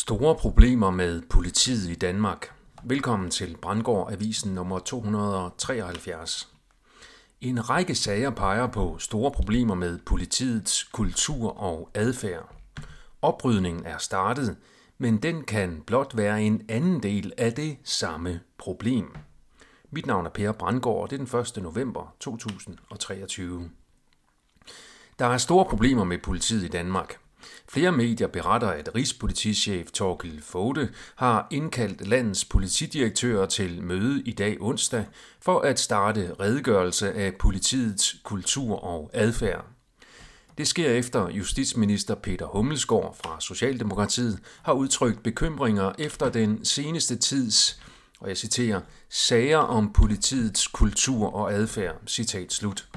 Store problemer med politiet i Danmark. Velkommen til Brandgård Avisen nummer 273. En række sager peger på store problemer med politiets kultur og adfærd. Oprydningen er startet, men den kan blot være en anden del af det samme problem. Mit navn er Per Brandgård, og det er den 1. november 2023. Der er store problemer med politiet i Danmark. Flere medier beretter, at Rigspolitichef Torkel Fode har indkaldt landets politidirektører til møde i dag onsdag for at starte redegørelse af politiets kultur og adfærd. Det sker efter justitsminister Peter Hummelsgaard fra Socialdemokratiet har udtrykt bekymringer efter den seneste tids, og jeg citerer, sager om politiets kultur og adfærd, citat slut.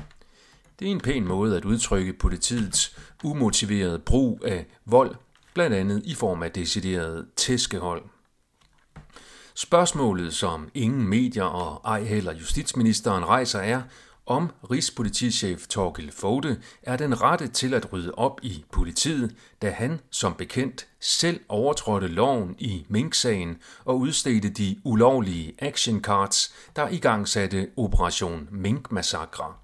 Det er en pæn måde at udtrykke politiets umotiverede brug af vold, blandt andet i form af decideret tæskehold. Spørgsmålet, som ingen medier og ej heller justitsministeren rejser, er, om Rigspolitichef Torgild Fode er den rette til at rydde op i politiet, da han, som bekendt, selv overtrådte loven i Mink-sagen og udstedte de ulovlige action cards, der igangsatte Operation Mink-massakre.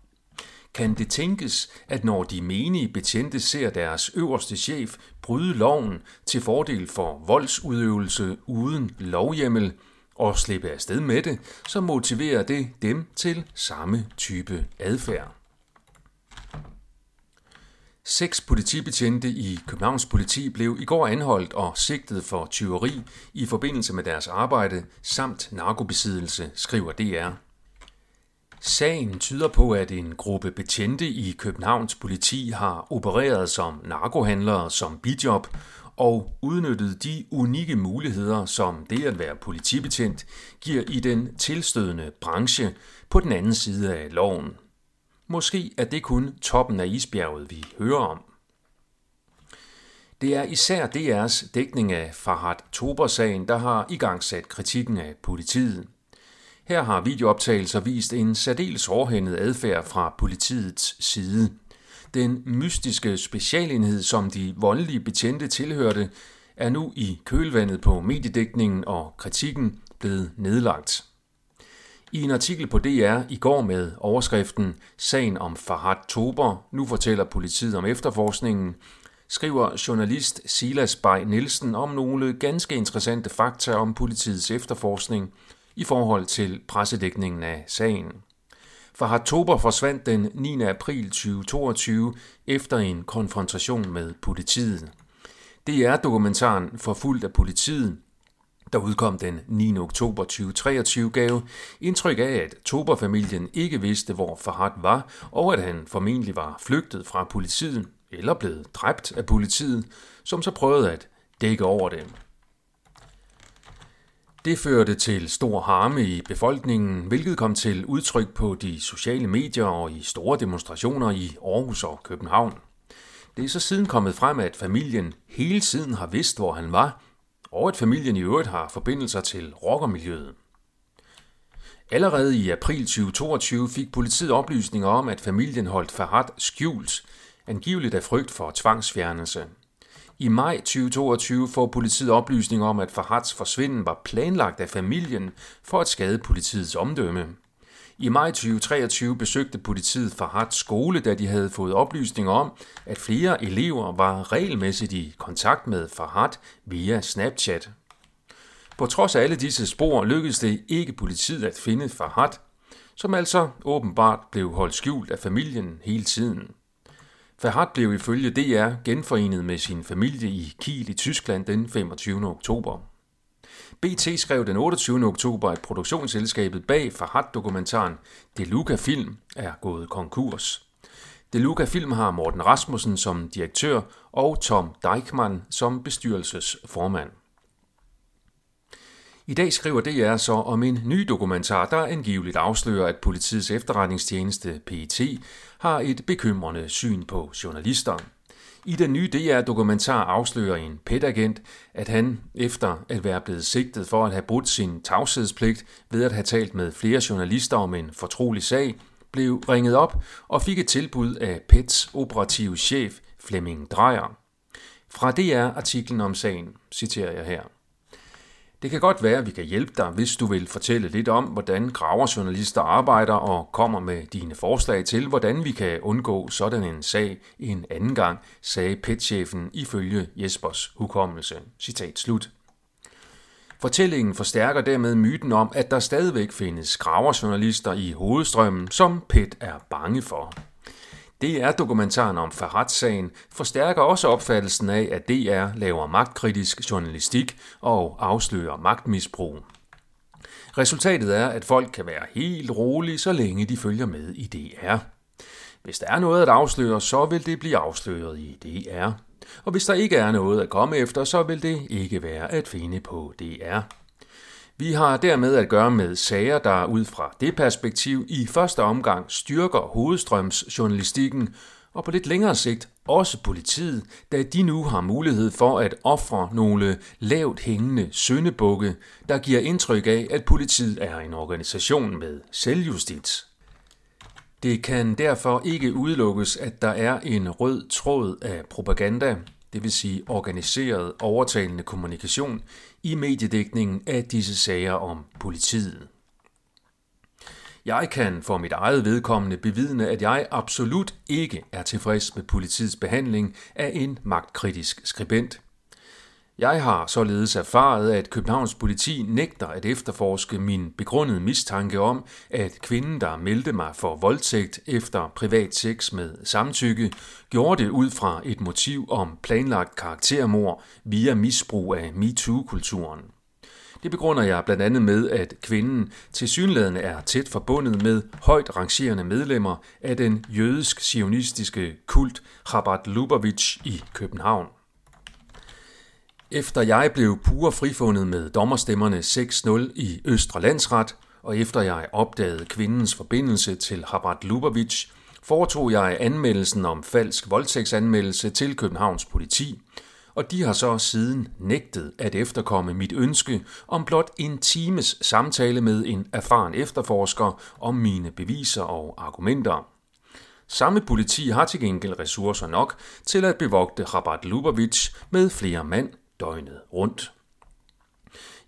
Kan det tænkes, at når de menige betjente ser deres øverste chef bryde loven til fordel for voldsudøvelse uden lovhjemmel og slippe afsted med det, så motiverer det dem til samme type adfærd. Seks politibetjente i Københavns politi blev i går anholdt og sigtet for tyveri i forbindelse med deres arbejde samt narkobesiddelse, skriver DR. Sagen tyder på, at en gruppe betjente i Københavns politi har opereret som narkohandlere som bidjob og udnyttet de unikke muligheder, som det at være politibetjent giver i den tilstødende branche på den anden side af loven. Måske er det kun toppen af isbjerget, vi hører om. Det er især DR's dækning af Farhad Tober-sagen, der har igangsat kritikken af politiet. Her har videooptagelser vist en særdeles hårdhændet adfærd fra politiets side. Den mystiske specialenhed, som de voldelige betjente tilhørte, er nu i kølvandet på mediedækningen og kritikken blevet nedlagt. I en artikel på DR i går med overskriften Sagen om Farhad Tober, nu fortæller politiet om efterforskningen, skriver journalist Silas Bay Nielsen om nogle ganske interessante fakta om politiets efterforskning – i forhold til pressedækningen af sagen. For Hartober forsvandt den 9. april 2022 efter en konfrontation med politiet. Det er dokumentaren Forfulgt af politiet, der udkom den 9. oktober 2023, gav indtryk af, at Tober-familien ikke vidste, hvor Farhat var, og at han formentlig var flygtet fra politiet eller blevet dræbt af politiet, som så prøvede at dække over det. Det førte til stor harme i befolkningen, hvilket kom til udtryk på de sociale medier og i store demonstrationer i Aarhus og København. Det er så siden kommet frem, at familien hele tiden har vidst, hvor han var, og at familien i øvrigt har forbindelser til rockermiljøet. Allerede i april 2022 fik politiet oplysninger om, at familien holdt Farhat skjult, angiveligt af frygt for tvangsfjernelse. I maj 2022 får politiet oplysning om, at Farhats forsvinden var planlagt af familien for at skade politiets omdømme. I maj 2023 besøgte politiet Farhats skole, da de havde fået oplysninger om, at flere elever var regelmæssigt i kontakt med Farhat via Snapchat. På trods af alle disse spor lykkedes det ikke politiet at finde Farhat, som altså åbenbart blev holdt skjult af familien hele tiden. Fahad blev ifølge DR genforenet med sin familie i Kiel i Tyskland den 25. oktober. BT skrev den 28. oktober, at produktionsselskabet bag Fahad-dokumentaren Deluca Film er gået konkurs. Deluca Film har Morten Rasmussen som direktør og Tom Deichmann som bestyrelsesformand. I dag skriver DR så om en ny dokumentar, der angiveligt afslører, at politiets efterretningstjeneste PET har et bekymrende syn på journalister. I den nye DR-dokumentar afslører en PET-agent, at han, efter at være blevet sigtet for at have brudt sin tavshedspligt ved at have talt med flere journalister om en fortrolig sag, blev ringet op og fik et tilbud af PETs operative chef Flemming Drejer. Fra DR-artiklen om sagen citerer jeg her. Det kan godt være, at vi kan hjælpe dig, hvis du vil fortælle lidt om, hvordan graverjournalister arbejder og kommer med dine forslag til, hvordan vi kan undgå sådan en sag en anden gang, sagde petchefen ifølge Jespers hukommelse. Citat slut. Fortællingen forstærker dermed myten om, at der stadigvæk findes graverjournalister i hovedstrømmen, som PET er bange for. DR-dokumentaren om Farhat-sagen forstærker også opfattelsen af, at DR laver magtkritisk journalistik og afslører magtmisbrug. Resultatet er, at folk kan være helt rolige, så længe de følger med i DR. Hvis der er noget at afsløre, så vil det blive afsløret i DR. Og hvis der ikke er noget at komme efter, så vil det ikke være at finde på DR. Vi har dermed at gøre med sager, der ud fra det perspektiv i første omgang styrker hovedstrømsjournalistikken, og på lidt længere sigt også politiet, da de nu har mulighed for at ofre nogle lavt hængende søndebukke, der giver indtryk af, at politiet er en organisation med selvjustits. Det kan derfor ikke udelukkes, at der er en rød tråd af propaganda, det vil sige organiseret overtalende kommunikation, i mediedækningen af disse sager om politiet. Jeg kan for mit eget vedkommende bevidne, at jeg absolut ikke er tilfreds med politiets behandling af en magtkritisk skribent. Jeg har således erfaret, at Københavns politi nægter at efterforske min begrundede mistanke om, at kvinden, der meldte mig for voldtægt efter privat sex med samtykke, gjorde det ud fra et motiv om planlagt karaktermord via misbrug af MeToo-kulturen. Det begrunder jeg blandt andet med, at kvinden til synlædende er tæt forbundet med højt rangerende medlemmer af den jødisk-sionistiske kult Chabad Lubavitch i København. Efter jeg blev pure frifundet med dommerstemmerne 6-0 i Østre Landsret, og efter jeg opdagede kvindens forbindelse til Chabad Lubavitch, foretog jeg anmeldelsen om falsk voldtægtsanmeldelse til Københavns politi, og de har så siden nægtet at efterkomme mit ønske om blot en times samtale med en erfaren efterforsker om mine beviser og argumenter. Samme politi har til gengæld ressourcer nok til at bevogte Rabat Lubavitch med flere mand døgnet rundt.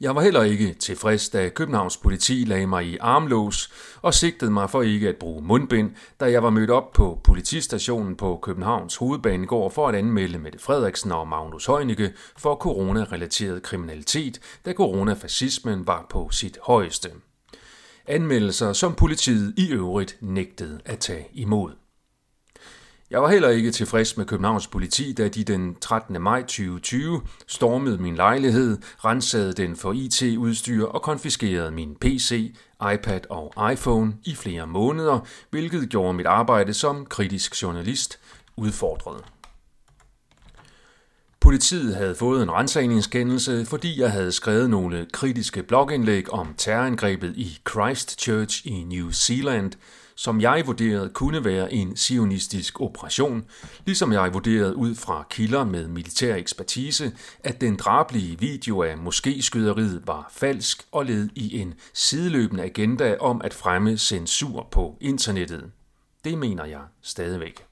Jeg var heller ikke tilfreds, da Københavns politi lagde mig i armlås og sigtede mig for ikke at bruge mundbind, da jeg var mødt op på politistationen på Københavns hovedbanegård for at anmelde Mette Frederiksen og Magnus Heunicke for coronarelateret kriminalitet, da coronafascismen var på sit højeste. Anmeldelser, som politiet i øvrigt nægtede at tage imod. Jeg var heller ikke tilfreds med Københavns politi, da de den 13. maj 2020 stormede min lejlighed, rensede den for IT-udstyr og konfiskerede min PC, iPad og iPhone i flere måneder, hvilket gjorde mit arbejde som kritisk journalist udfordret. Politiet havde fået en rensagningskendelse, fordi jeg havde skrevet nogle kritiske blogindlæg om terrorangrebet i Christchurch i New Zealand, som jeg vurderede kunne være en sionistisk operation, ligesom jeg vurderede ud fra kilder med militær ekspertise, at den drablige video af moskéskyderiet var falsk og led i en sideløbende agenda om at fremme censur på internettet. Det mener jeg stadigvæk.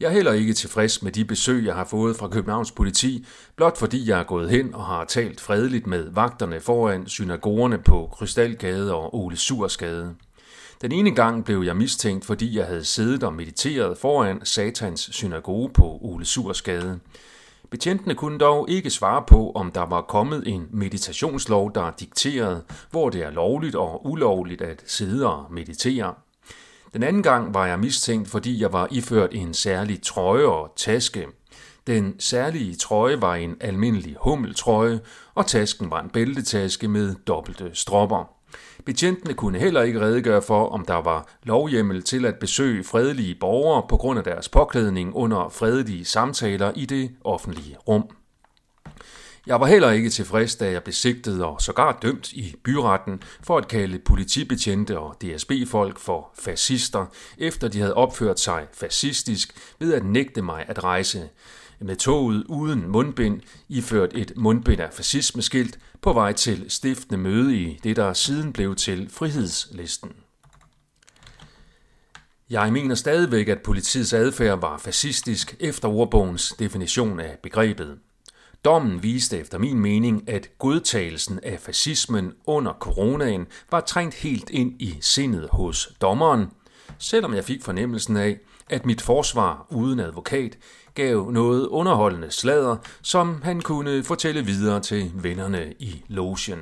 Jeg er heller ikke tilfreds med de besøg, jeg har fået fra Københavns politi, blot fordi jeg er gået hen og har talt fredeligt med vagterne foran synagogerne på Krystalgade og Ole Sursgade. Den ene gang blev jeg mistænkt, fordi jeg havde siddet og mediteret foran Satans synagoge på Ole Sursgade. Betjentene kunne dog ikke svare på, om der var kommet en meditationslov, der dikterede, hvor det er lovligt og ulovligt at sidde og meditere. Den anden gang var jeg mistænkt, fordi jeg var iført en særlig trøje og taske. Den særlige trøje var en almindelig hummeltrøje, og tasken var en bæltetaske med dobbelte stropper. Betjentene kunne heller ikke redegøre for, om der var lovhjemmel til at besøge fredelige borgere på grund af deres påklædning under fredelige samtaler i det offentlige rum. Jeg var heller ikke tilfreds, da jeg blev sigtet og sågar dømt i byretten for at kalde politibetjente og DSB-folk for fascister, efter de havde opført sig fascistisk ved at nægte mig at rejse med toget uden mundbind, iført et mundbind af fascismeskilt, på vej til stiftende møde i det, der siden blev til frihedslisten. Jeg mener stadigvæk, at politiets adfærd var fascistisk efter ordbogens definition af begrebet. Dommen viste efter min mening, at godtagelsen af fascismen under coronaen var trængt helt ind i sindet hos dommeren, selvom jeg fik fornemmelsen af, at mit forsvar uden advokat gav noget underholdende sladder, som han kunne fortælle videre til vennerne i logen.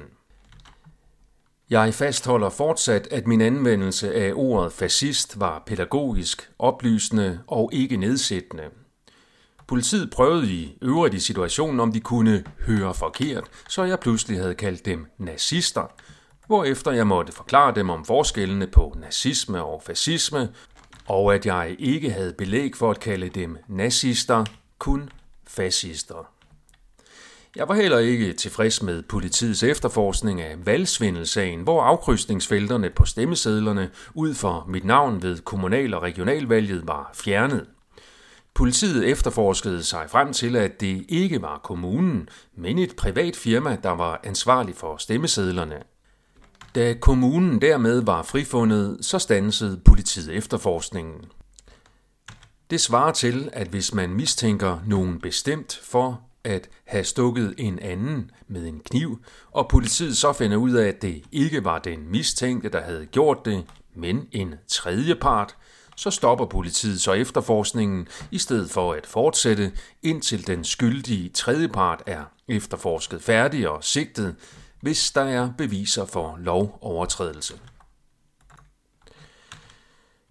Jeg fastholder fortsat, at min anvendelse af ordet fascist var pædagogisk, oplysende og ikke nedsættende. Politiet prøvede i øvrigt i situationen, om de kunne høre forkert, så jeg pludselig havde kaldt dem nazister, hvorefter jeg måtte forklare dem om forskellene på nazisme og fascisme, og at jeg ikke havde belæg for at kalde dem nazister, kun fascister. Jeg var heller ikke tilfreds med politiets efterforskning af valgsvindelsagen, hvor afkrydsningsfelterne på stemmesedlerne ud for mit navn ved kommunal- og regionalvalget var fjernet. Politiet efterforskede sig frem til, at det ikke var kommunen, men et privat firma, der var ansvarlig for stemmesedlerne. Da kommunen dermed var frifundet, så stansede politiet efterforskningen. Det svarer til, at hvis man mistænker nogen bestemt for at have stukket en anden med en kniv, og politiet så finder ud af, at det ikke var den mistænkte, der havde gjort det, men en tredje part, så stopper politiet så efterforskningen, i stedet for at fortsætte, indtil den skyldige tredjepart er efterforsket færdig og sigtet, hvis der er beviser for lovovertrædelse.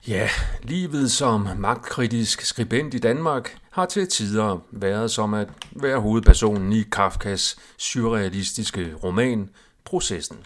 Ja, livet som magtkritisk skribent i Danmark har til tider været som at være hovedpersonen i Kafkas surrealistiske roman Processen.